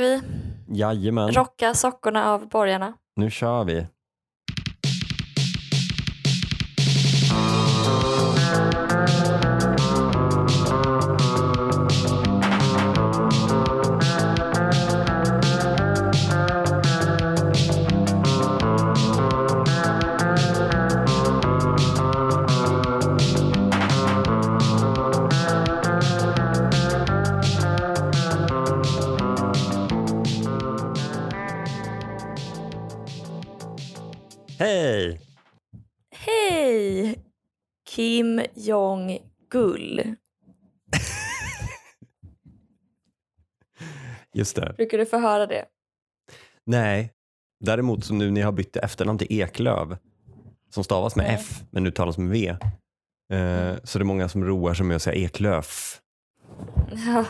vi Jajamän, rocka sockorna av borgarna. nu kör vi. Jong-Gull. Just det. Brukar du få höra det? Nej, däremot så nu när jag har bytt efternamn till Eklöv, som stavas med. F men uttalas med V, eh, så det är många som roar sig med att säga Eklöf Ja.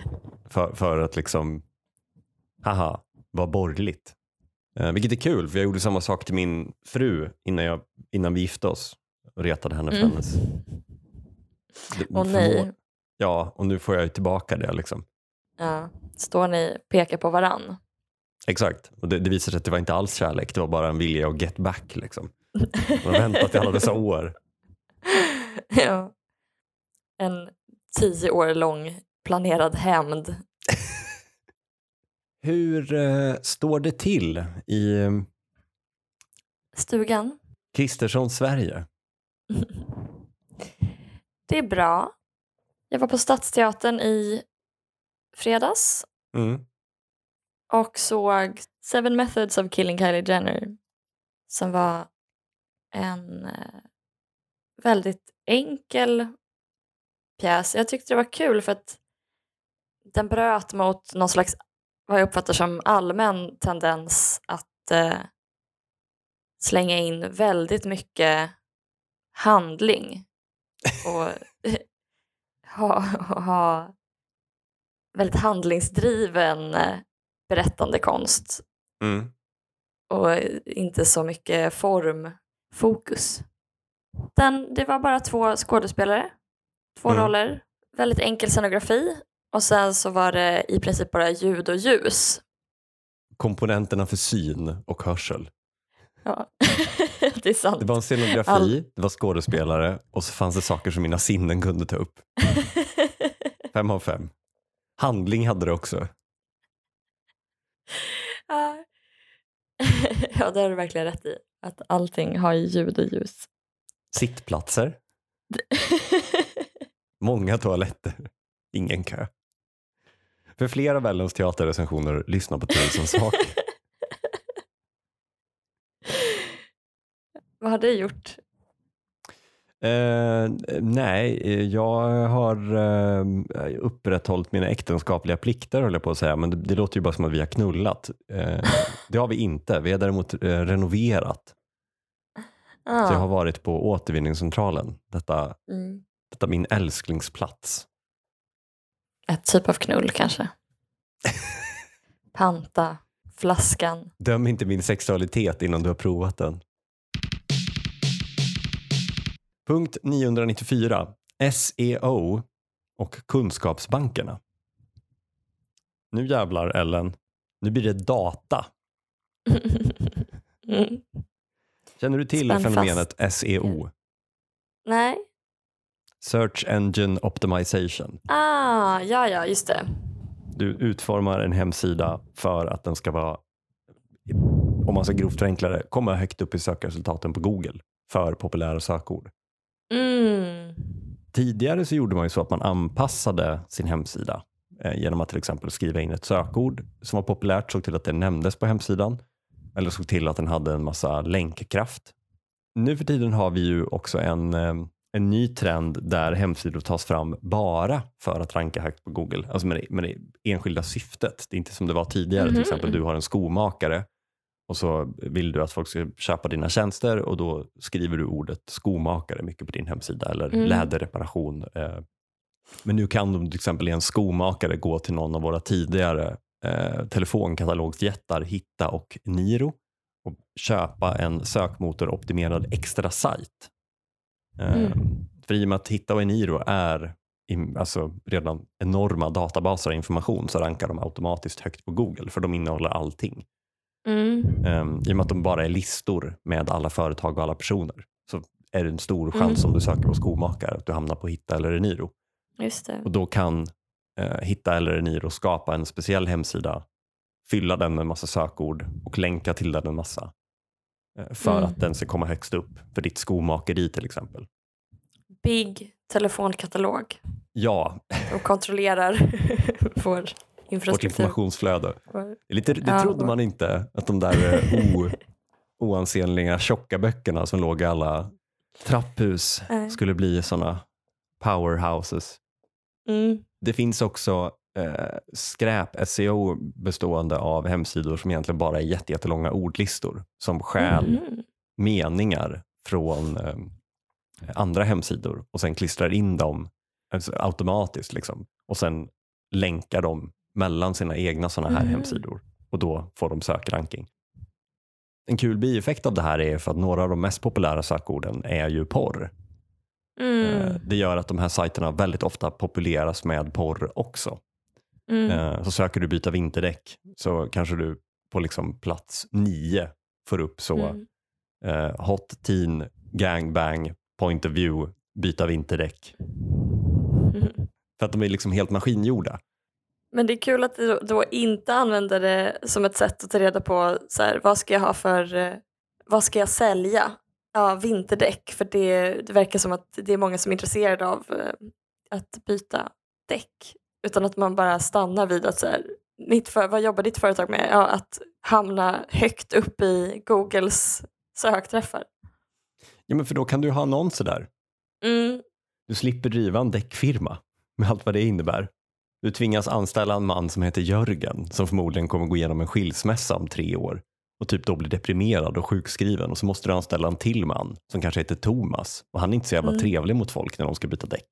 för, för att liksom, haha, vara borgerligt. Eh, vilket är kul, för jag gjorde samma sak till min fru innan, jag, innan vi gifte oss och retade henne för Mm. hennes... Åh nej. Ja, och nu får jag ju tillbaka det liksom. Ja. Står ni och pekar på varann? Exakt, och det, det visade sig att det var inte alls kärlek, det var bara en vilja att get back. Liksom. Man har väntat i alla dessa år. ja. En tio år lång planerad hämnd. Hur eh, står det till i eh, Stugan. Kristerssons Sverige? Det är bra. Jag var på Stadsteatern i fredags Mm. och såg Seven Methods of Killing Kylie Jenner som var en eh, väldigt enkel pjäs. Jag tyckte det var kul för att den bröt mot någon slags, vad jag uppfattar som allmän tendens att eh, slänga in väldigt mycket handling och ha, ha väldigt handlingsdriven eh, berättande konst Mm. och inte så mycket formfokus. Den, det var bara två skådespelare, två Mm. roller, väldigt enkel scenografi och sen så var det i princip bara ljud och ljus. Komponenterna för syn och hörsel. Ja. det är sant. Det var en scenografi, All- det var skådespelare och så fanns det saker som mina sinnen kunde ta upp. Fem av fem. Handling hade det också. Ja. ja, det har du verkligen rätt i. Att allting har ju ljud och ljus. Sittplatser, många toaletter, ingen kö. För flera av Ellens teaterrecensioner lyssna på tusen saker. Vad har du gjort? Eh, nej, jag har eh, upprätthållit mina äktenskapliga plikter höll jag på att säga, men det, det låter ju bara som att vi har knullat. Eh, det har vi inte, vi har däremot eh, renoverat. Så jag har Ah. varit på återvinningscentralen, detta, Mm. detta min älsklingsplats. Ett typ av knull kanske. Panta flaskan. Döm inte min sexualitet innan du har provat den. Punkt 994. SEO och kunskapsbankerna. Nu jävlar Ellen, nu blir det data. mm. Känner du till Spänn fenomenet SEO? Nej. Search Engine Optimization. Ah, ja, ja, just det. Du utformar en hemsida för att den ska vara, om man ska grovt förenkla det, komma högt upp i sökresultaten på Google för populära sökord. Mm. Tidigare så gjorde man ju så att man anpassade sin hemsida eh, genom att till exempel skriva in ett sökord som var populärt, såg till att det nämndes på hemsidan eller såg till att den hade en massa länkkraft. Nu för tiden har vi ju också en, eh, en ny trend där hemsidor tas fram bara för att ranka högt på Google, alltså med det, med det enskilda syftet. Det är inte som det var tidigare, till Mhm. exempel du har en skomakare och så vill du att folk ska köpa dina tjänster och då skriver du ordet skomakare mycket på din hemsida eller Mm. läderreparation. eh. Men nu kan de till exempel i en skomakare gå till någon av våra tidigare eh, telefonkatalogjättar Hitta och Niro och köpa en sökmotoroptimerad extra sajt. Eh, Mm. För i och med att Hitta och Eniro är alltså redan enorma databaser av information så rankar de automatiskt högt på Google för de innehåller allting. Mm. Um, I och med att de bara är listor med alla företag och alla personer så är det en stor chans Mm. om du söker på skomakare att du hamnar på Hitta eller Eniro. Just det. Och då kan eh, Hitta eller Eniro skapa en speciell hemsida, fylla den med en massa sökord och länka till den en massa. eh, För Mm. att den ska komma högst upp för ditt skomakeri till exempel. Big telefonkatalog. Ja, De kontrollerar vår vårt informationsflöde. Lite, det trodde man inte, att de där eh, o, oansenliga tjocka böckerna som låg i alla trapphus skulle bli sådana powerhouses. Mm. Det finns också eh, skräp-SEO bestående av hemsidor som egentligen bara är jätte- jättelånga ordlistor som stjäl Mhm. meningar från eh, andra hemsidor och sen klistrar in dem alltså, automatiskt liksom. och sen länkar dem mellan sina egna sådana här Mhm. hemsidor och då får de sökranking. En kul bieffekt av det här är för att några av de mest populära sökorden är ju porr. Mm. Eh, Det gör att de här sajterna väldigt ofta populeras med porr också. Mm. Eh, Så söker du byta vinterdäck så kanske du på liksom plats nio får upp så Mm. eh, hot teen gangbang point of view byta vinterdäck. Mm. För att de är liksom helt maskingjorda. Men det är kul att du då- inte använder det som ett sätt att ta reda på så här, vad ska jag ha för, eh, vad ska jag sälja? Ja, vinterdäck, för det, det verkar som att det är många som är intresserade av eh, att byta däck. Utan att man bara stannar vid att så här, mitt för, vad jobbar ditt företag med? Ja, att hamna högt upp i Googles sökträffar. Ja, men för då kan du ha annonser där. Mm. Du slipper driva en däckfirma med allt vad det innebär. Du tvingas anställa en man som heter Jörgen som förmodligen kommer gå igenom en skilsmässa om tre år och typ då blir deprimerad och sjukskriven och så måste du anställa en till man som kanske heter Thomas och han är inte så jävla Mm. trevlig mot folk när de ska byta däck.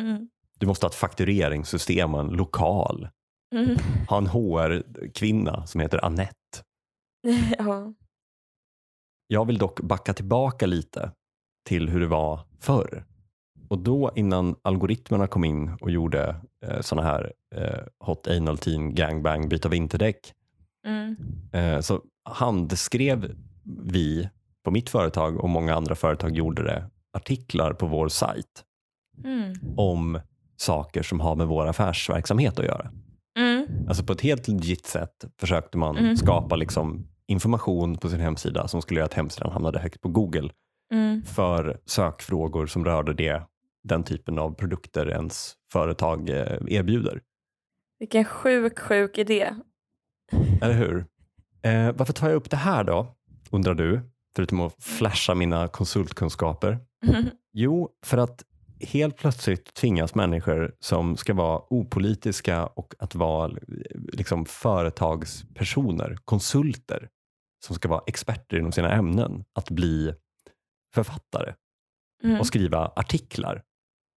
Mm. Du måste ha ett faktureringssystem och en lokal. Mm. Ha en HR-kvinna som heter Annette. ja. Jag vill dock backa tillbaka lite till hur det var förr. Och då innan algoritmerna kom in och gjorde eh, sådana här eh, hot anal teen gangbang byta vinterdäck Mm. eh, så handskrev vi på mitt företag och många andra företag gjorde det artiklar på vår sajt Mm. om saker som har med vår affärsverksamhet att göra. Mm. Alltså på ett helt legit sätt försökte man Mm. skapa liksom information på sin hemsida som skulle göra att hemsidan hamnade högt på Google Mm. för sökfrågor som rörde det, den typen av produkter ens företag eh, erbjuder. Vilken sjuk, sjuk idé. Eller hur? Eh, varför tar jag upp det här då, undrar du? Förutom att flasha mina konsultkunskaper. Jo, för att helt plötsligt tvingas människor som ska vara opolitiska och att vara eh, liksom företagspersoner, konsulter, som ska vara experter inom sina ämnen, att bli författare Mm. och skriva artiklar,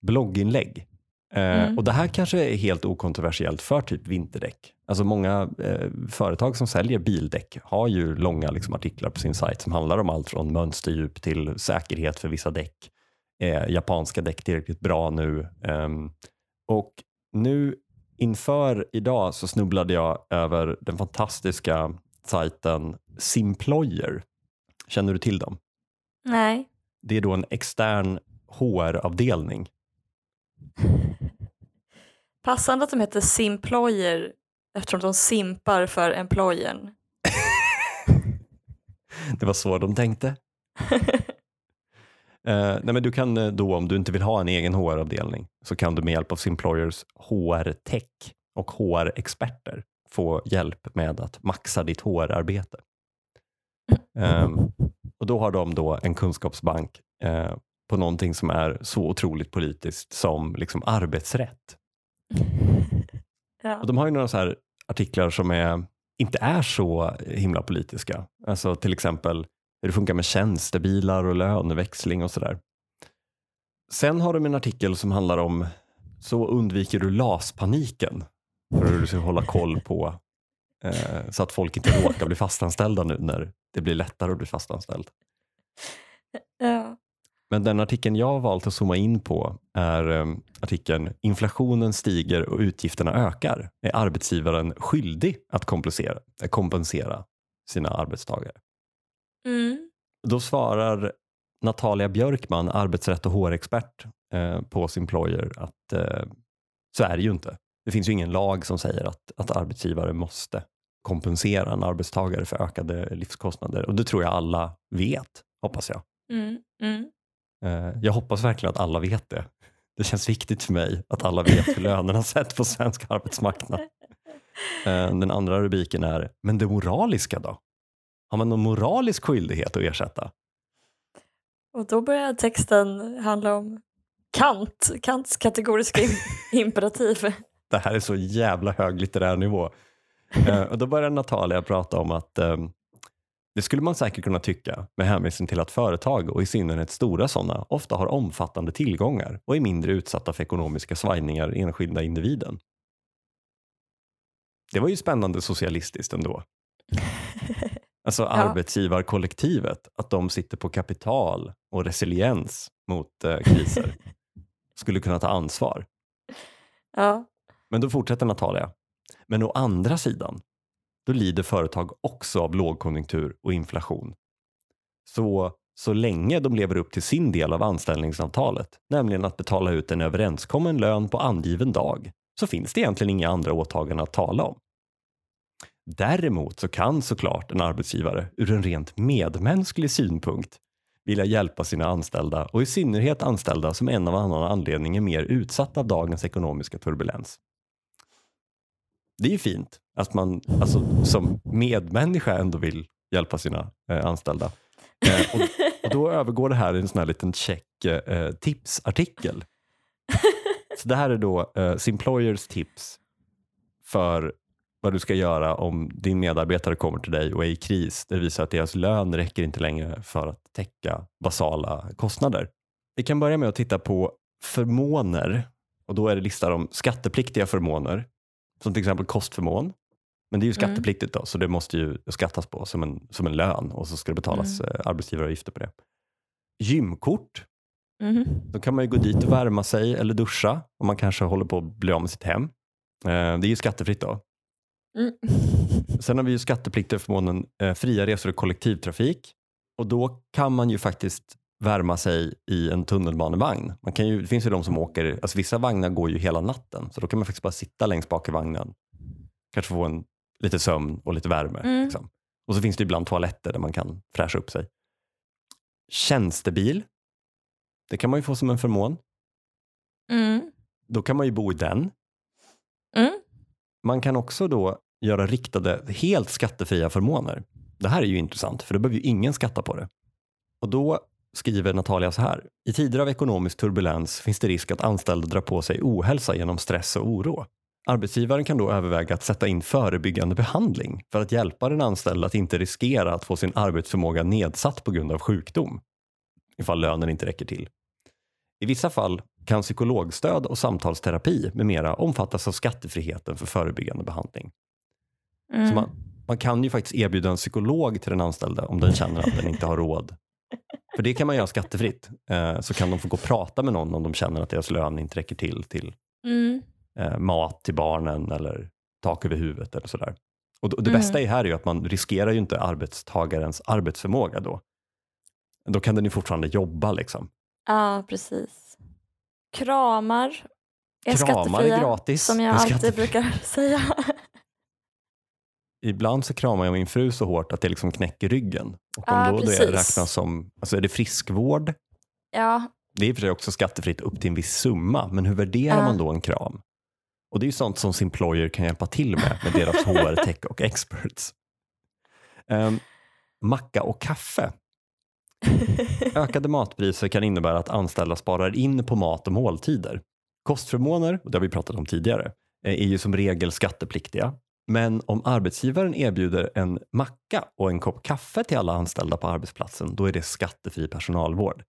blogginlägg. Eh, Mm. Och Det här kanske är helt okontroversiellt för typ vinterdäck. Alltså många eh, företag som säljer bildäck har ju långa liksom, artiklar på sin sajt som handlar om allt från mönsterdjup till säkerhet för vissa däck. Eh, japanska däck tillräckligt bra nu. Ehm, och nu inför idag så snubblade jag över den fantastiska sajten Simployer. Känner du till dem? Nej. Det är då en extern HR-avdelning. Passande att de heter Simployer eftersom de simpar för employern. Det var så de tänkte. Eh, nej men du kan eh, då, om du inte vill ha en egen HR-avdelning, så kan du med hjälp av Simployers HR-tech och HR-experter få hjälp med att maxa ditt HR-arbete. Ehm, och då har de då en kunskapsbank eh, på någonting som är så otroligt politiskt som liksom arbetsrätt. ja. Och de har ju några så artiklar som är, inte är så himla politiska. Alltså till exempel hur det funkar med tjänstebilar och löneväxling och sådär. Sen har de en artikel som handlar om så undviker du LAS-paniken för hur du ska hålla koll på eh, så att folk inte råkar bli fastanställda nu när det blir lättare att bli fastanställd. ja. Men den artikeln jag har valt att zooma in på är um, artikeln “Inflationen stiger och utgifterna ökar. Är arbetsgivaren skyldig att kompensera, kompensera sina arbetstagare?” Mm. Då svarar Natalia Björkman, arbetsrätt och HR-expert eh, på Simployer att eh, så är det ju inte. Det finns ju ingen lag som säger att, att arbetsgivare måste kompensera en arbetstagare för ökade livskostnader och det tror jag alla vet, hoppas jag. Mm. Mm. Eh, jag hoppas verkligen att alla vet det. Det känns viktigt för mig att alla vet hur lönerna sätts på svensk arbetsmarknad. Eh, Den andra rubriken är, men det moraliska då? Har man någon moralisk skyldighet att ersätta? Och då börjar texten handla om Kant, Kants kategoriska im- imperativ. Det här är så jävla hög litterär nivå. Eh, och då börjar Natalia prata om att eh, det skulle man säkert kunna tycka med hänvisning till att företag och i synnerhet stora sådana ofta har omfattande tillgångar och är mindre utsatta för ekonomiska svajningar i enskilda individen. Det var ju spännande socialistiskt ändå. Alltså arbetsgivarkollektivet, att de sitter på kapital och resiliens mot eh, kriser, skulle kunna ta ansvar. Ja. Men då fortsätter Natalia. Men å andra sidan, då lider företag också av lågkonjunktur och inflation. Så, så länge de lever upp till sin del av anställningsavtalet, nämligen att betala ut en överenskommen lön på angiven dag, så finns det egentligen inga andra åtaganden att tala om. Däremot så kan såklart en arbetsgivare ur en rent medmänsklig synpunkt vilja hjälpa sina anställda och i synnerhet anställda som en av annan anledning är mer utsatta av dagens ekonomiska turbulens. Det är ju fint att man alltså, som medmänniska ändå vill hjälpa sina eh, anställda. Eh, och, och då övergår det här i en sån här liten check eh, eh tipsartikel. Så det här är då eh, Simployers tips för vad du ska göra om din medarbetare kommer till dig och är i kris. Det visar att deras lön räcker inte längre för att täcka basala kostnader. Vi kan börja med att titta på förmåner och då är det listat om skattepliktiga förmåner som till exempel kostförmån. Men det är ju Mm. skattepliktigt då, så det måste ju skattas på som en, som en lön och så ska det betalas eh, arbetsgivaravgifter på det. Gymkort, Mhm. då kan man ju gå dit och värma sig eller duscha om man kanske håller på att bli av med sitt hem. Eh, det är ju skattefritt då. Mm. Sen har vi ju skattepliktiga förmånen eh, fria resor i kollektivtrafik och då kan man ju faktiskt värma sig i en tunnelbanevagn. Man kan ju, det finns ju de som åker, alltså vissa vagnar går ju hela natten så då kan man faktiskt bara sitta längst bak i vagnen. Kanske få en lite sömn och lite värme. Mm. Liksom. Och så finns det ibland toaletter där man kan fräscha upp sig. Tjänstebil, det kan man ju få som en förmån. Mm. Då kan man ju bo i den. Mm. Man kan också då göra riktade, helt skattefria förmåner. Det här är ju intressant, för då behöver ju ingen skatta på det. Och då skriver Natalia så här. I tider av ekonomisk turbulens finns det risk att anställda drar på sig ohälsa genom stress och oro. Arbetsgivaren kan då överväga att sätta in förebyggande behandling för att hjälpa den anställda att inte riskera att få sin arbetsförmåga nedsatt på grund av sjukdom, ifall lönen inte räcker till. I vissa fall kan psykologstöd och samtalsterapi med mera omfattas av skattefriheten för förebyggande behandling. Mm. Så man, man kan ju faktiskt erbjuda en psykolog till den anställda om den känner att den inte har råd. För det kan man göra skattefritt. Eh, så kan de få gå och prata med någon om de känner att deras lön inte räcker till till Mm. eh, mat till barnen eller tak över huvudet eller sådär. Och, det Mm. bästa är här är ju att man riskerar ju inte arbetstagarens arbetsförmåga då. Då kan den ju fortfarande jobba liksom. Ja, precis. Kramar är Kramar är gratis. som jag alltid brukar säga. Ibland så kramar jag min fru så hårt att det liksom knäcker ryggen. Och om Ja, då det räknas som, alltså är det friskvård? ja, Det är i och för sig också skattefritt upp till en viss summa, men hur värderar Ja. man då en kram? Och det är ju sånt som Simployer kan hjälpa till med, med deras HR, tech och experts. Um, macka och kaffe. Ökade matpriser kan innebära att anställda sparar in på mat och måltider. Kostförmåner, och det har vi pratat om tidigare, eh, är ju som regel skattepliktiga. Men om arbetsgivaren erbjuder en macka och en kopp kaffe till alla anställda på arbetsplatsen, då är det skattefri personalvård.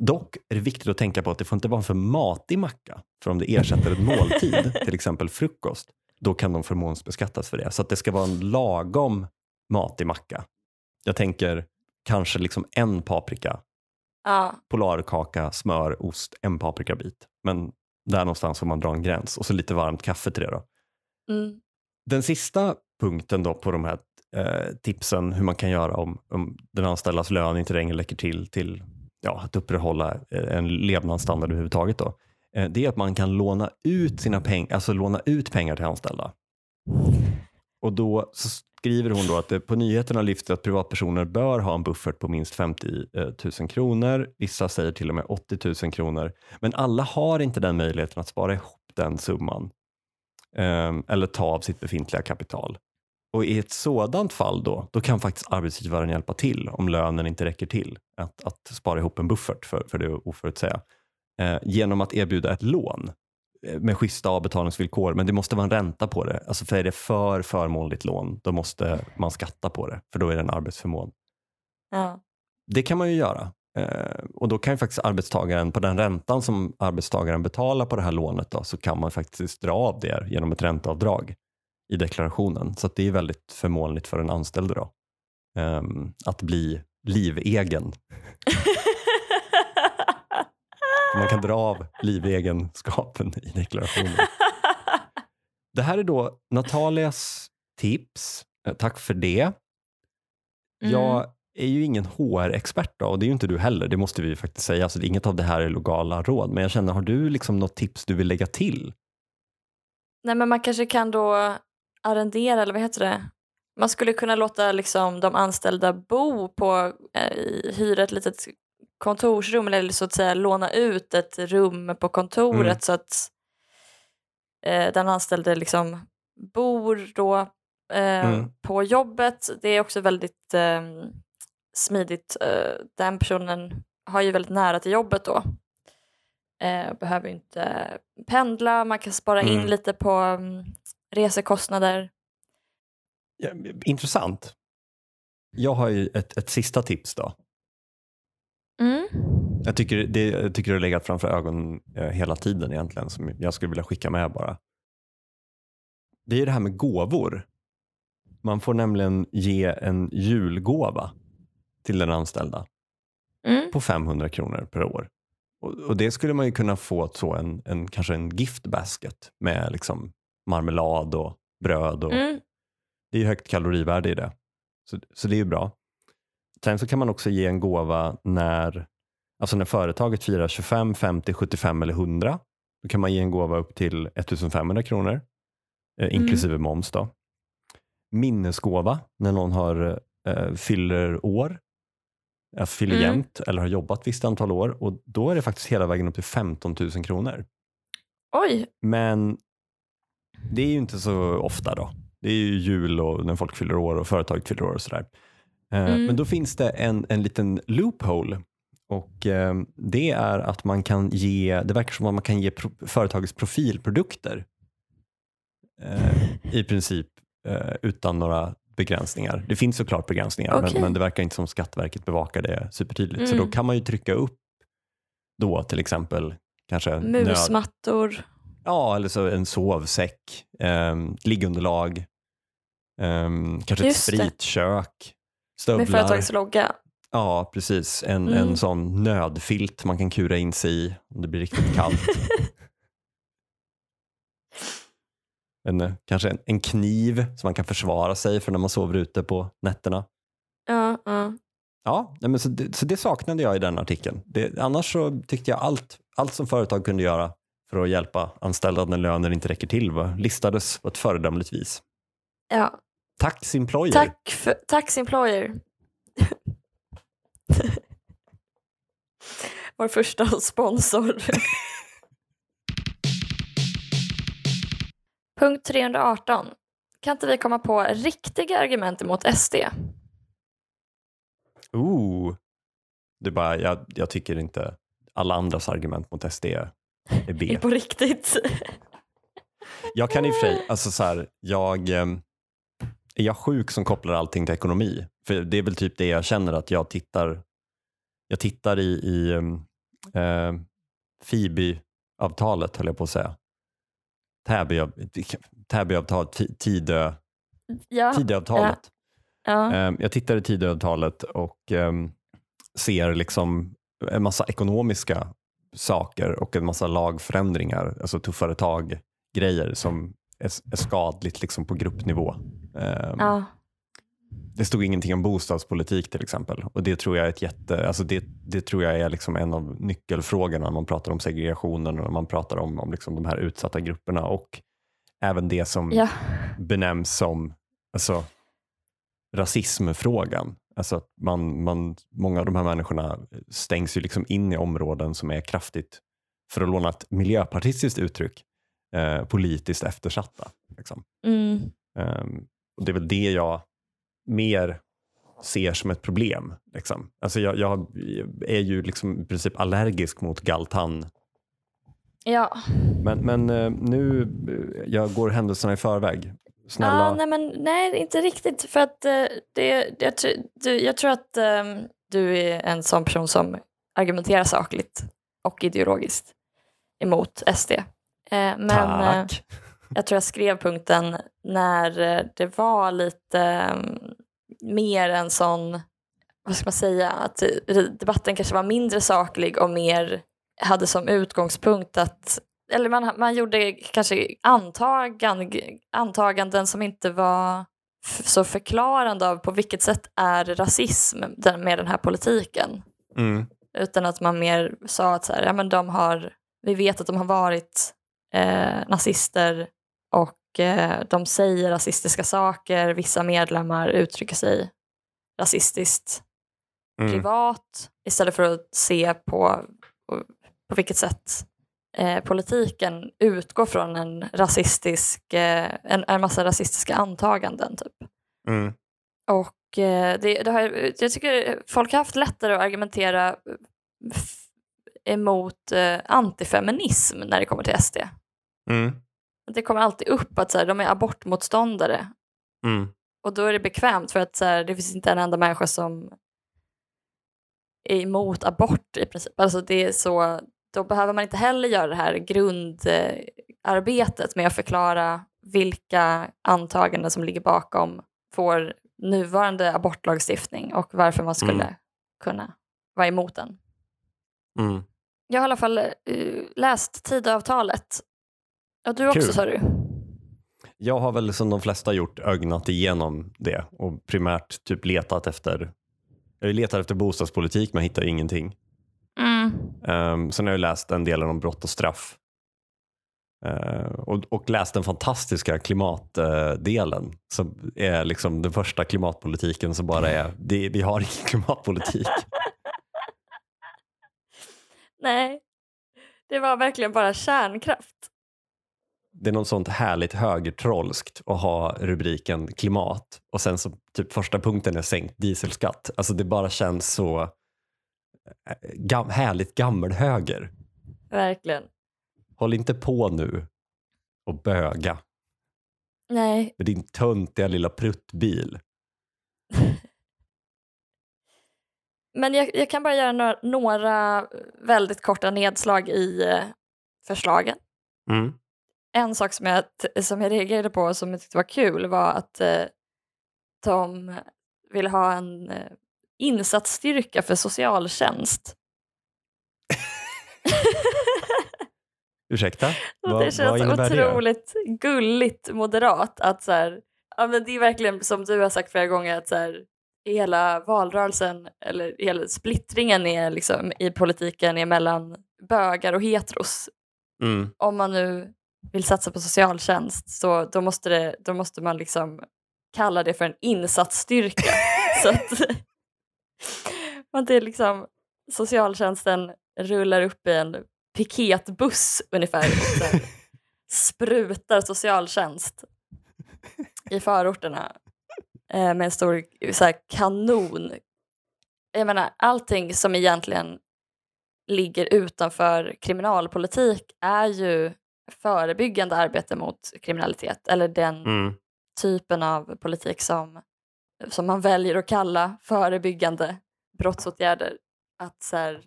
Dock är det viktigt att tänka på att det får inte vara en för matig macka. För om det ersätter en måltid, till exempel frukost, då kan de förmånsbeskattas för det. Så att det ska vara en lagom matig macka. Jag tänker kanske liksom en paprika Ja, Polarkaka, smör, ost, en paprikabit. Men där någonstans får man dra en gräns och så lite varmt kaffe till det. Då. mm. Den sista punkten då på de här eh, tipsen hur man kan göra om, om den anställdas lön inte längre räcker till till ja, att upprätthålla eh, en levnadsstandard överhuvudtaget. Då. Eh, det är att man kan låna ut, sina peng alltså låna ut pengar till anställda. Och då så skriver hon då att det på nyheterna lyfts att privatpersoner bör ha en buffert på minst 50 000 kronor. Vissa säger till och med 80 000 kronor. Men alla har inte den möjligheten att spara ihop den summan eller ta av sitt befintliga kapital. Och i ett sådant fall då, då kan faktiskt arbetsgivaren hjälpa till om lönen inte räcker till att, att spara ihop en buffert för, för det oförutsäga. Eh, genom att erbjuda ett lån eh, med schyssta avbetalningsvillkor, men det måste vara en ränta på det. Alltså för är det för förmånligt lån, då måste man skatta på det, för då är det en arbetsförmån. ja. Det kan man ju göra. Eh, och då kan ju faktiskt arbetstagaren, på den räntan som arbetstagaren betalar på det här lånet, då, så kan man faktiskt dra av det genom ett ränteavdrag i deklarationen. Så det är väldigt förmånligt för den anställde då, ehm, att bli livegen. Man kan dra av livegenskapen i deklarationen. Det här är då Natalias tips. Eh, Tack för det. Mm. Jag är ju ingen HR-expert och det är ju inte du heller, det måste vi ju faktiskt säga. Så det- inget av det här är legala råd. Men jag känner, har du liksom något tips du vill lägga till? Nej men man kanske kan då arrendera eller vad heter det? Man skulle kunna låta liksom de anställda bo på, eh, hyra ett litet kontorsrum eller så att säga låna ut ett rum på kontoret Mm. så att eh, den anställde liksom bor då eh, Mm. på jobbet. Det är också väldigt eh, smidigt. Eh, den personen har ju väldigt nära till jobbet då. Eh, behöver inte pendla, man kan spara in Mm. lite på mm, resekostnader. Ja, intressant. Jag har ju ett, ett sista tips då. Mm. Jag tycker det, jag tycker det har legat framför ögonen eh, hela tiden egentligen som jag skulle vilja skicka med bara. Det är det här med gåvor. Man får nämligen ge en julgåva till den anställda Mm. på 500 kronor per år. Och, och det skulle man ju kunna få så en, en, kanske en gift basket med liksom marmelad och bröd. Och, Mm. Det är högt kalorivärde i det. Så, så det är ju bra. Sen så kan man också ge en gåva när, alltså när företaget firar 25, 50, 75 eller 100. Då kan man ge en gåva upp till 1500 kronor, eh, inklusive moms. Då. Minnesgåva när någon har, eh, fyller år, alltså fyller Mm. eller har jobbat visst antal år. Och Då är det faktiskt hela vägen upp till 15 000 kronor. Oj, Men det är ju inte så ofta då. Det är ju jul och när folk fyller år och företaget fyller år och sådär. Eh, Mm. Men då finns det en, en liten loophole och eh, det är att man kan ge, det verkar som att man kan ge pro, företagets profilprodukter eh, i princip eh, utan några begränsningar. Det finns såklart begränsningar Okej. men, men det verkar inte som Skatteverket bevakar det supertydligt. Så Mm. då kan man ju trycka upp då till exempel kanske nöd, musmattor. Ja, eller så en sovsäck, um, liggunderlag, ehm, kanske ett Just det. spritkök, Med stövlar. företagets logga. Ja, precis. En, Mm. en sån nödfilt man kan kura in sig i om det blir riktigt kallt. en, eh, kanske en, en kniv som man kan försvara sig för när man sover ute på nätterna. Ja, ja. Ja, nej, men så, det, så det saknade jag i den artikeln. Det, annars så tyckte jag allt, allt som företag kunde göra för att hjälpa anställda när lönen inte räcker till var, listades på ett föredömligt vis. ja. Tax employer. Tack, för, tax employer. Vår första sponsor. Punkt 318. Kan inte vi komma på riktiga argument emot SD? Ooh. Är bara, jag, jag tycker inte alla andras argument mot SD är B. Är på riktigt. Jag kan i och för sig, alltså så här, jag, ehm, är jag sjuk som kopplar allting till ekonomi? För det är väl typ det jag känner att jag tittar, jag tittar i, i um, uh, FIBI-avtalet höll jag på att säga. Täby- Täby-avtalet, Ti- Tidö, ja. Tidöavtalet. ja. Ehm, Jag tittar i Tidöavtalet och ehm, ser liksom en massa ekonomiska saker och en massa lagförändringar, alltså tuffare tag-grejer som är, skadligt liksom på gruppnivå. Um, Ja. Det stod ingenting om bostadspolitik till exempel. Och Det tror jag är, ett jätte, alltså det, det tror jag är liksom en av nyckelfrågorna när man pratar om segregationen och när man pratar om, om liksom de här utsatta grupperna. Och även det som Ja. benämns som alltså, rasismfrågan. Alltså att man, man, många av de här människorna stängs ju liksom in i områden som är kraftigt, för att låna ett miljöpartistiskt uttryck, eh, politiskt eftersatta. Liksom. Mm. Ehm, och Det är väl det jag mer ser som ett problem. Liksom. Alltså jag, jag är ju liksom i princip allergisk mot galtan. Ja. Men, men eh, nu, eh, jag går händelserna i förväg. Snälla. Ja, nej, men, nej, inte riktigt. För att eh, det, jag, du, jag tror att ehm, du är en sån person som argumenterar sakligt och ideologiskt emot SD. Eh, men eh, jag tror jag skrev punkten när det var lite ehm, mer en sån, vad ska man säga, att debatten kanske var mindre saklig och mer hade som utgångspunkt att eller man, man gjorde kanske antagan, antaganden som inte var så förklarande av på vilket sätt är rasism med den här politiken. Mm. Utan att man mer sa att så här, ja, men de har, vi vet att de har varit eh, nazister och de säger rasistiska saker. Vissa medlemmar uttrycker sig rasistiskt Mm. privat istället för att se på, på vilket sätt eh, politiken utgår från en rasistisk, eh, en, en massa rasistiska antaganden. Typ. Mm. Och eh, det, det har, jag tycker folk har haft lättare att argumentera emot eh, antifeminism när det kommer till SD. Mm. Det kommer alltid upp att så här, de är abortmotståndare Mm. och då är det bekvämt för att så här, det finns inte en enda människa som är emot abort i princip. Alltså det är så, då behöver man inte heller göra det här grundarbetet med att förklara vilka antaganden som ligger bakom vår nuvarande abortlagstiftning och varför man skulle Mm. kunna vara emot den. Mm. Jag har i alla fall eh, läst Tidöavtalet. Och du också Kul. sa du? Jag har väl som de flesta gjort ögnat igenom det och primärt typ letat efter jag letar efter bostadspolitik men hittar ingenting. Mm. Um, sen har jag läst en del om brott och straff. Eh, och, och läst den fantastiska klimatdelen som är liksom den första klimatpolitiken som bara är, det, vi har ingen klimatpolitik. Nej, det var verkligen bara kärnkraft. Det är något sånt härligt högertrollskt att ha rubriken klimat och sen så typ första punkten är sänkt dieselskatt. Alltså det bara känns så eh, gam, härligt gammelhöger. Verkligen. Håll inte på nu och böga Nej, med din töntiga lilla pruttbil. men jag, jag kan bara göra några, några väldigt korta nedslag i eh, förslagen. Mm. En sak som jag, som jag reagerade på som jag tyckte var kul var att eh, de vill ha en eh, insatsstyrka för socialtjänst. Ursäkta? Vad- det vad känns det? otroligt gulligt moderat att så här, ja men det är verkligen som du har sagt flera gånger att så här, hela valrörelsen eller hela splittringen är liksom i politiken är mellan bögar och heteros. Mm. Om man nu vill satsa på socialtjänst så då måste, det, då måste man liksom kalla det för en insatsstyrka. så att, att det är liksom socialtjänsten rullar upp i en piketbuss ungefär och sprutar socialtjänst i förorterna eh, med en stor så här, kanon. Jag menar, allting som egentligen ligger utanför kriminalpolitik är ju förebyggande arbete mot kriminalitet eller den Mm. typen av politik som, som man väljer att kalla förebyggande brottsåtgärder. Att så här,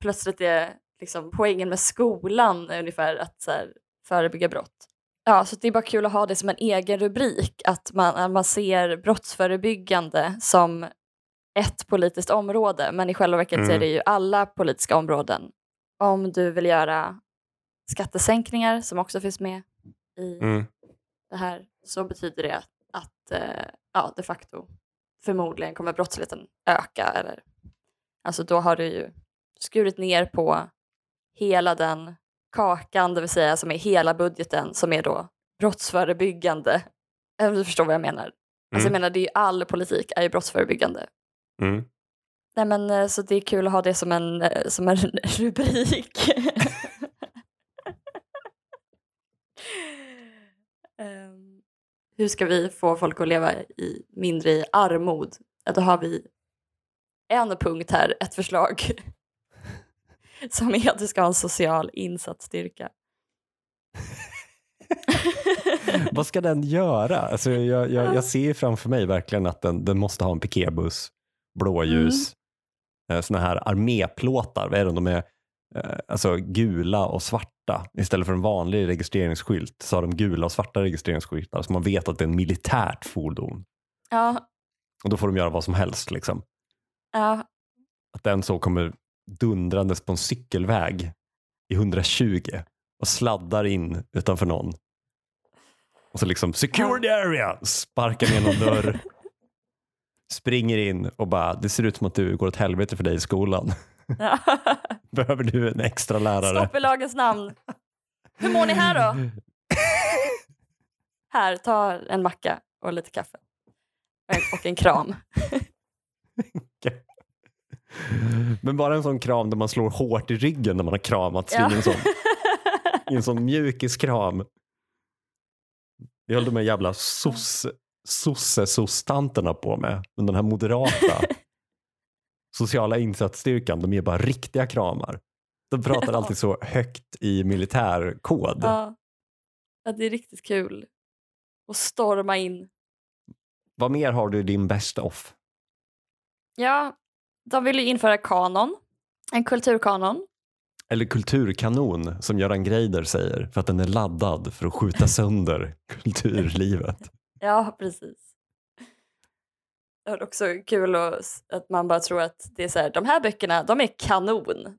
plötsligt är liksom, poängen med skolan ungefär att så här, förebygga brott. Ja, så det är bara kul att ha det som en egen rubrik, att man, att man ser brottsförebyggande som ett politiskt område, men i själva verket så är Mm. det ju alla politiska områden. Om du vill göra skattesänkningar, som också finns med i Mm. det här, så betyder det att, att eh, ja, de facto förmodligen kommer brottsligheten öka. Eller, alltså då har du ju skurit ner på hela den kakan, det vill säga som är hela budgeten, som är då brottsförebyggande. Om du förstår vad jag menar. Alltså jag Mm. menar, det är ju all politik är ju brottsförebyggande. Mm. Nej men eh, så det är kul att ha det som en, eh, som en rubrik. Ehm, hur ska vi få folk att leva i mindre i armod? Då har vi en punkt här, ett förslag. Som är att du ska ha en social insatsstyrka. Vad ska den göra? Alltså, jag, jag, jag ser framför mig verkligen att den, den måste ha en piketbuss, blåljus, mm. såna här arméplåtar. Vad är de? De är eh, alltså, gula och svarta. Istället för en vanlig registreringsskylt så har de gula och svarta registreringsskyltar så man vet att det är en militärt fordon. Ja, Och då får de göra vad som helst. Liksom. ja, Att den så kommer dundrandes på en cykelväg i 120 och sladdar in utanför någon. Och så liksom secure the area, sparkar ner någon dörr. Springer in och bara, det ser ut som att du går åt helvete för dig i skolan. ja. Behöver du en extra lärare? Stopp i lagens namn. Hur mår ni här då? Här, ta en macka och lite kaffe. Och- en kram. Men bara en sån kram där man slår hårt i ryggen när man har kramats Ja. i en sån, mjukiskram. Det höll de här jävla sosse- sosse-sosstanterna på med. Men den här moderata sociala insatsstyrkan, de ger bara riktiga kramar. De pratar Ja. alltid så högt i militärkod. Ja. ja, det är riktigt kul. Och storma in. Vad mer har du i din best of? Ja, de vill ju införa kanon. En kulturkanon. Eller kulturkanon som Göran Greider säger för att den är laddad för att skjuta sönder kulturlivet. Ja, precis. Det är också kul att, man bara tror att det är så här, de här böckerna, de är kanon.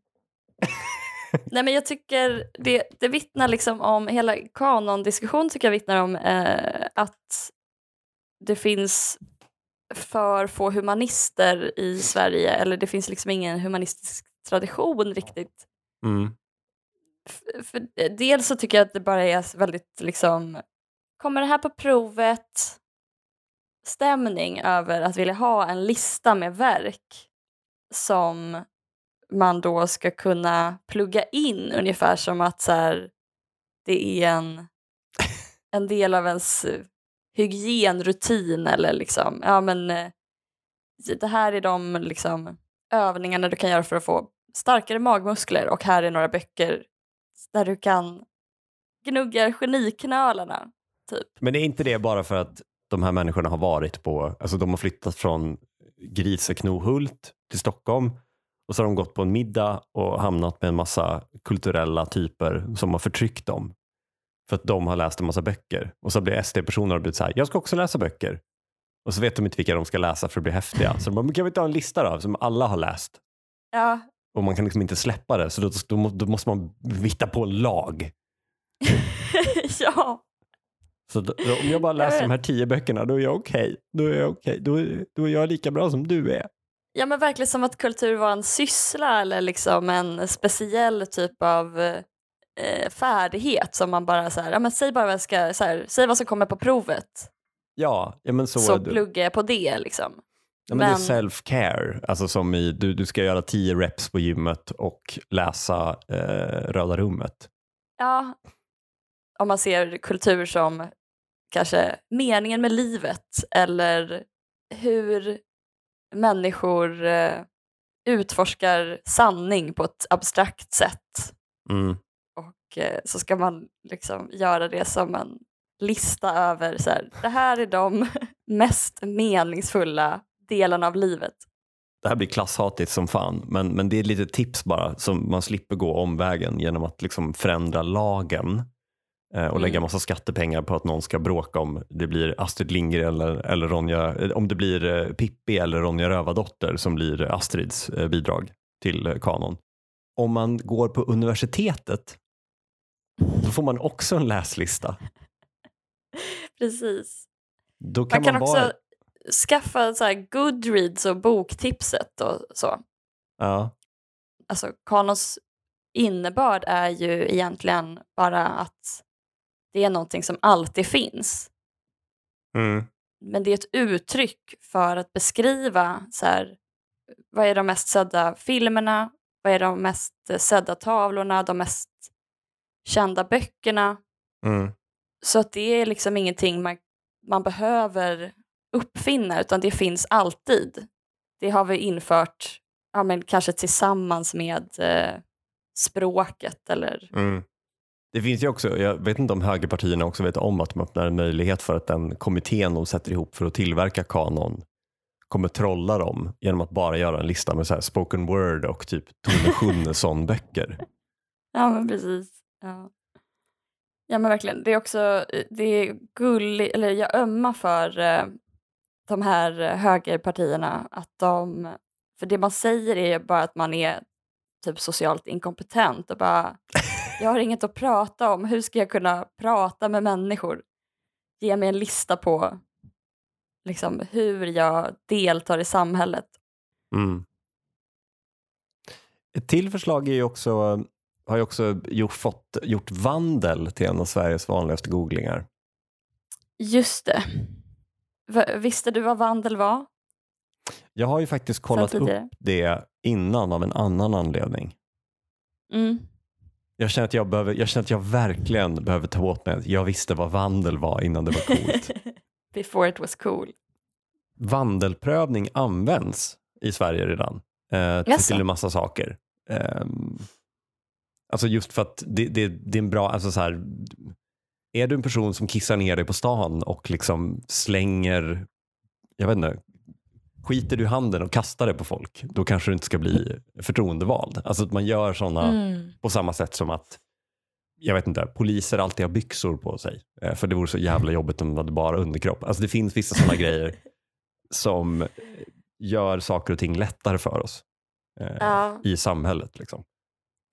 Nej men jag tycker det, det vittnar liksom om, hela kanondiskussion tycker jag vittnar om eh, att det finns för få humanister i Sverige, eller det finns liksom ingen humanistisk tradition riktigt. Mm. F- för dels så tycker jag att det bara är väldigt liksom, kommer det här på provet? Stämning över att vilja ha en lista med verk som man då ska kunna plugga in ungefär som att så här, det är en, en del av ens eh, hygienrutin eller liksom, ja men eh, det här är de liksom övningarna du kan göra för att få starkare magmuskler och här är några böcker där du kan gnugga geniknölarna. Typ. Men är inte det bara för att de här människorna har varit på, alltså de har flyttat från Griseknohult till Stockholm och så har de gått på en middag och hamnat med en massa kulturella typer som har förtryckt dem. För att de har läst en massa böcker. Och så blir SD-personer och blivit så här, jag ska också läsa böcker. Och så vet de inte vilka de ska läsa för att bli häftiga. Så de bara, kan vi inte ha en lista då, som alla har läst? Ja, Och man kan liksom inte släppa det, så då, då, då måste man hitta på en lag. ja. Så då, då, om jag bara läser de här tio böckerna, då är jag okej. Då är jag okej. Då, är- då är jag lika bra som du är. ja, men verkligen som att kultur var en syssla eller liksom en speciell typ av eh, färdighet som man bara så här, ja men säg bara vad jag ska, så här, säg vad som kommer på provet Ja, ja men så, så, är det. pluggar jag på det liksom. Ja, men Det men- är self-care, alltså som i du, du ska göra tio reps på gymmet och läsa eh, Röda rummet. Ja, om man ser kultur som kanske meningen med livet eller hur människor eh, utforskar sanning på ett abstrakt sätt. Mm. Och eh, så ska man liksom göra det som en lista över så här, det här är de mest meningsfulla delarna av livet. Det här blir klasshatigt som fan, men, men det är lite tips bara som man slipper gå omvägen genom att liksom förändra lagen och Mm. lägga massa skattepengar på att någon ska bråka om det blir Astrid Lindgren eller, eller Ronja, eh, om det blir eh, Pippi eller Ronja Rövardotter som blir eh, Astrids eh, bidrag till eh, kanon. Om man går på universitetet då får man också en läslista. Precis. Kan Man kan man, också vara... skaffa så här Goodreads och boktipset och så. Ja, Alltså kanons innebörd är ju egentligen bara att det är någonting som alltid finns. mm, Men det är ett uttryck för att beskriva så här, vad är de mest sedda filmerna, vad är de mest sedda tavlorna, de mest kända böckerna. mm. Så att det är liksom ingenting man, man behöver uppfinna utan det finns alltid. Det har vi infört ja, men kanske tillsammans med eh, språket eller Mm. Det finns ju också, jag vet inte om högerpartierna också vet om att de öppnar en möjlighet för att den kommittén de sätter ihop för att tillverka kanon kommer trolla dem genom att bara göra en lista med så här spoken word och typ Tone Schunnesson böcker. Ja, men precis. Ja. ja, men verkligen. Det är också det är gulligt, eller jag ömmar för eh, de här eh, högerpartierna. Att de, för det man säger är bara att man är typ socialt inkompetent och bara, jag har inget att prata om. Hur ska jag kunna prata med människor? Ge mig en lista på liksom, hur jag deltar i samhället. Mm. Ett till förslag är ju också, har ju också gjort, fått, gjort vandel till en av Sveriges vanligaste googlingar. Just det. V- visste du vad vandel var? Jag har ju faktiskt kollat upp det innan av en annan anledning. Mm. Jag känner, att jag, behöver, jag känner att jag verkligen behöver ta åt mig jag visste vad vandel var innan det var coolt. Before it was cool. Vandelprövning används i Sverige redan eh, till, till en massa saker. Ehm, alltså just för att det, det, det är en bra, alltså så här, är du en person som kissar ner dig på stan och liksom slänger, jag vet inte, skiter du i handen och kastar det på folk, då kanske du inte ska bli förtroendevald. Alltså att man gör sådana Mm. på samma sätt som att jag vet inte, poliser alltid har byxor på sig. Eh, För det vore så jävla jobbigt om de hade bara underkropp. Alltså det finns vissa sådana grejer som gör saker och ting lättare för oss eh, Ja, i samhället. Liksom.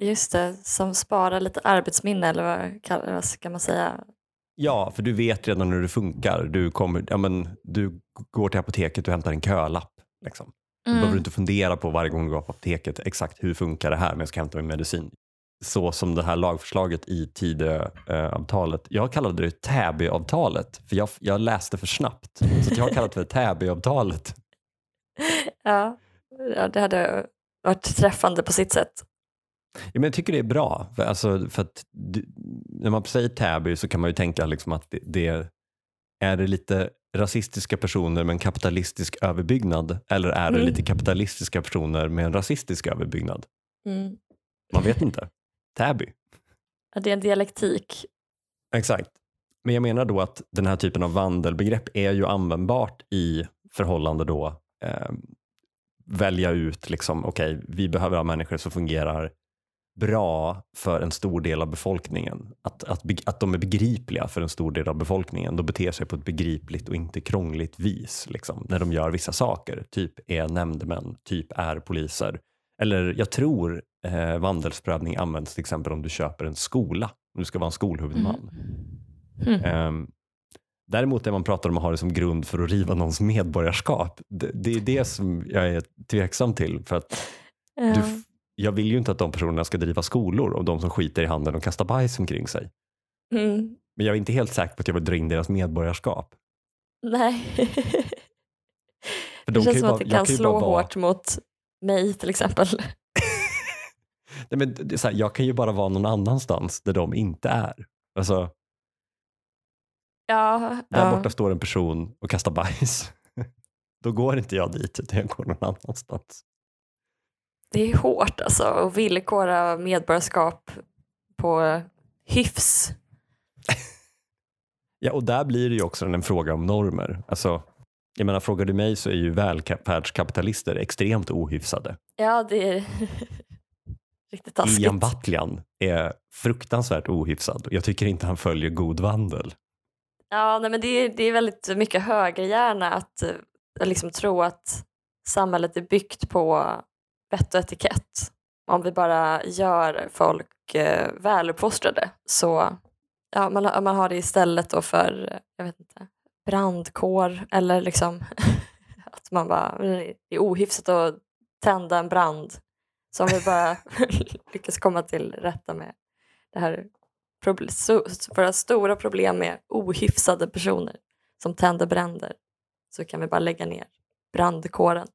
just det. Som sparar lite arbetsminne eller vad, vad ska man säga? Ja, för du vet redan hur det funkar. Du, kommer, ja, men, du går till apoteket och hämtar en kölapp. Liksom. Du behöver Mm. inte fundera på varje gång du går på apoteket exakt hur funkar det här men jag ska hämta min medicin. Så som det här lagförslaget i Tidöavtalet. Jag kallade det Täbyavtalet för jag, jag läste för snabbt. Så jag har kallat det för Täbyavtalet. Ja. ja, det hade varit träffande på sitt sätt. Ja, men jag tycker det är bra. För, alltså, för att du, när man säger Täby så kan man ju tänka liksom att det, det är det lite rasistiska personer med en kapitalistisk överbyggnad eller är det Mm. lite kapitalistiska personer med en rasistisk överbyggnad? Mm. Man vet inte. Täby. Ja, det är en dialektik. Exakt. Men jag menar då att den här typen av vandelbegrepp är ju användbart i förhållande då eh, välja ut liksom, okej, vi behöver ha människor som fungerar bra för en stor del av befolkningen. Att, att, att de är begripliga för en stor del av befolkningen. De beter sig på ett begripligt och inte krångligt vis liksom, när de gör vissa saker. Typ är nämndemän, typ är poliser. Eller jag tror eh, vandelsprövning används till exempel om du köper en skola. Om du ska vara en skolhuvudman. Mm. Ehm, däremot när man pratar om att ha det som grund för att riva någons medborgarskap, det, det är det som jag är tveksam till. För att Ja. du, jag vill ju inte att de personerna ska driva skolor och de som skiter i handen och kastar bajs omkring sig. Mm. Men jag är inte helt säker på att jag vill dra in deras medborgarskap. Nej. Det de känns som bara- att det kan ju slå vara- hårt mot mig till exempel. Nej, men det är så här, jag kan ju bara vara någon annanstans där de inte är. Alltså, Ja, där ja. borta står en person och kastar bajs. Då går inte jag dit, utan jag går någon annanstans. Det är hårt alltså att villkora medborgarskap på hyfs. Ja, och där blir det ju också en fråga om normer. Alltså, jag menar, frågar du mig så är ju välfärdskapitalister extremt ohyfsade. Ja, det är... riktigt taskigt. Ian Battlian är fruktansvärt ohyfsad. Jag tycker inte han följer god vandel. Ja, nej, men det, är, det är väldigt mycket högerhjärna att eh, liksom tro att samhället är byggt på vett och etikett. Om vi bara gör folk eh, väluppfostrade så ja, man, man har det istället då för jag vet inte, brandkår eller liksom att man bara, det är ohyfsat att tända en brand. Så om vi bara lyckas komma till rätta med det här våra stora problem med ohyfsade personer som tänder bränder så kan vi bara lägga ner brandkåren.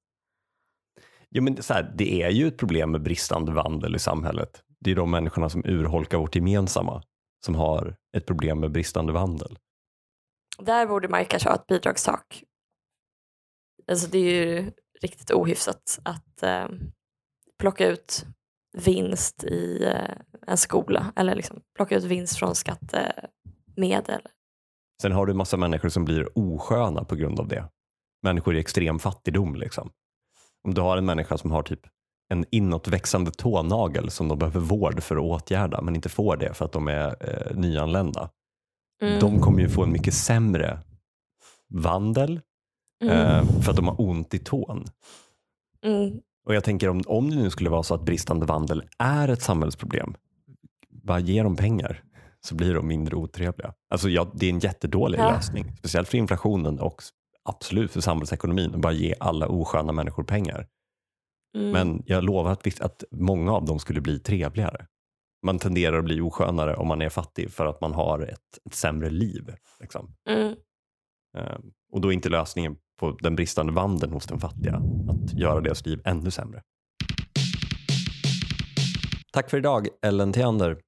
Ja, men så här, det är ju ett problem med bristande vandel i samhället. Det är de människorna som urholkar vårt gemensamma som har ett problem med bristande vandel. Där borde man kanske ha ett bidragstak. Alltså det är ju riktigt ohyfsat att eh, plocka ut vinst i eh, en skola eller liksom plocka ut vinst från skattemedel. Sen har du massa människor som blir osköna på grund av det. Människor i extrem fattigdom. Liksom. Om du har en människa som har typ en inåtväxande tånagel som de behöver vård för att åtgärda men inte får det för att de är eh, nyanlända. Mm. De kommer ju få en mycket sämre vandel mm. eh, för att de har ont i tån. Mm. Och jag tänker om, om det nu skulle vara så att bristande vandel är ett samhällsproblem, bara ge dem pengar så blir de mindre otrevliga. Alltså ja, det är en jättedålig ja. lösning, speciellt för inflationen och absolut för samhällsekonomin, att bara ge alla osköna människor pengar. Mm. Men jag lovar att, att många av dem skulle bli trevligare. Man tenderar att bli oskönare om man är fattig för att man har ett, ett sämre liv. Liksom. Mm. Um, och då är inte lösningen på den bristande vandeln hos den fattiga att göra deras liv ännu sämre. Tack för idag, Ellen Theander.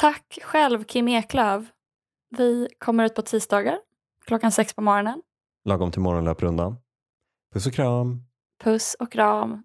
Tack själv, Kim Eklöf. Vi kommer ut på tisdagar klockan sex på morgonen. Lagom till morgonlöprundan. Puss och kram. Puss och kram.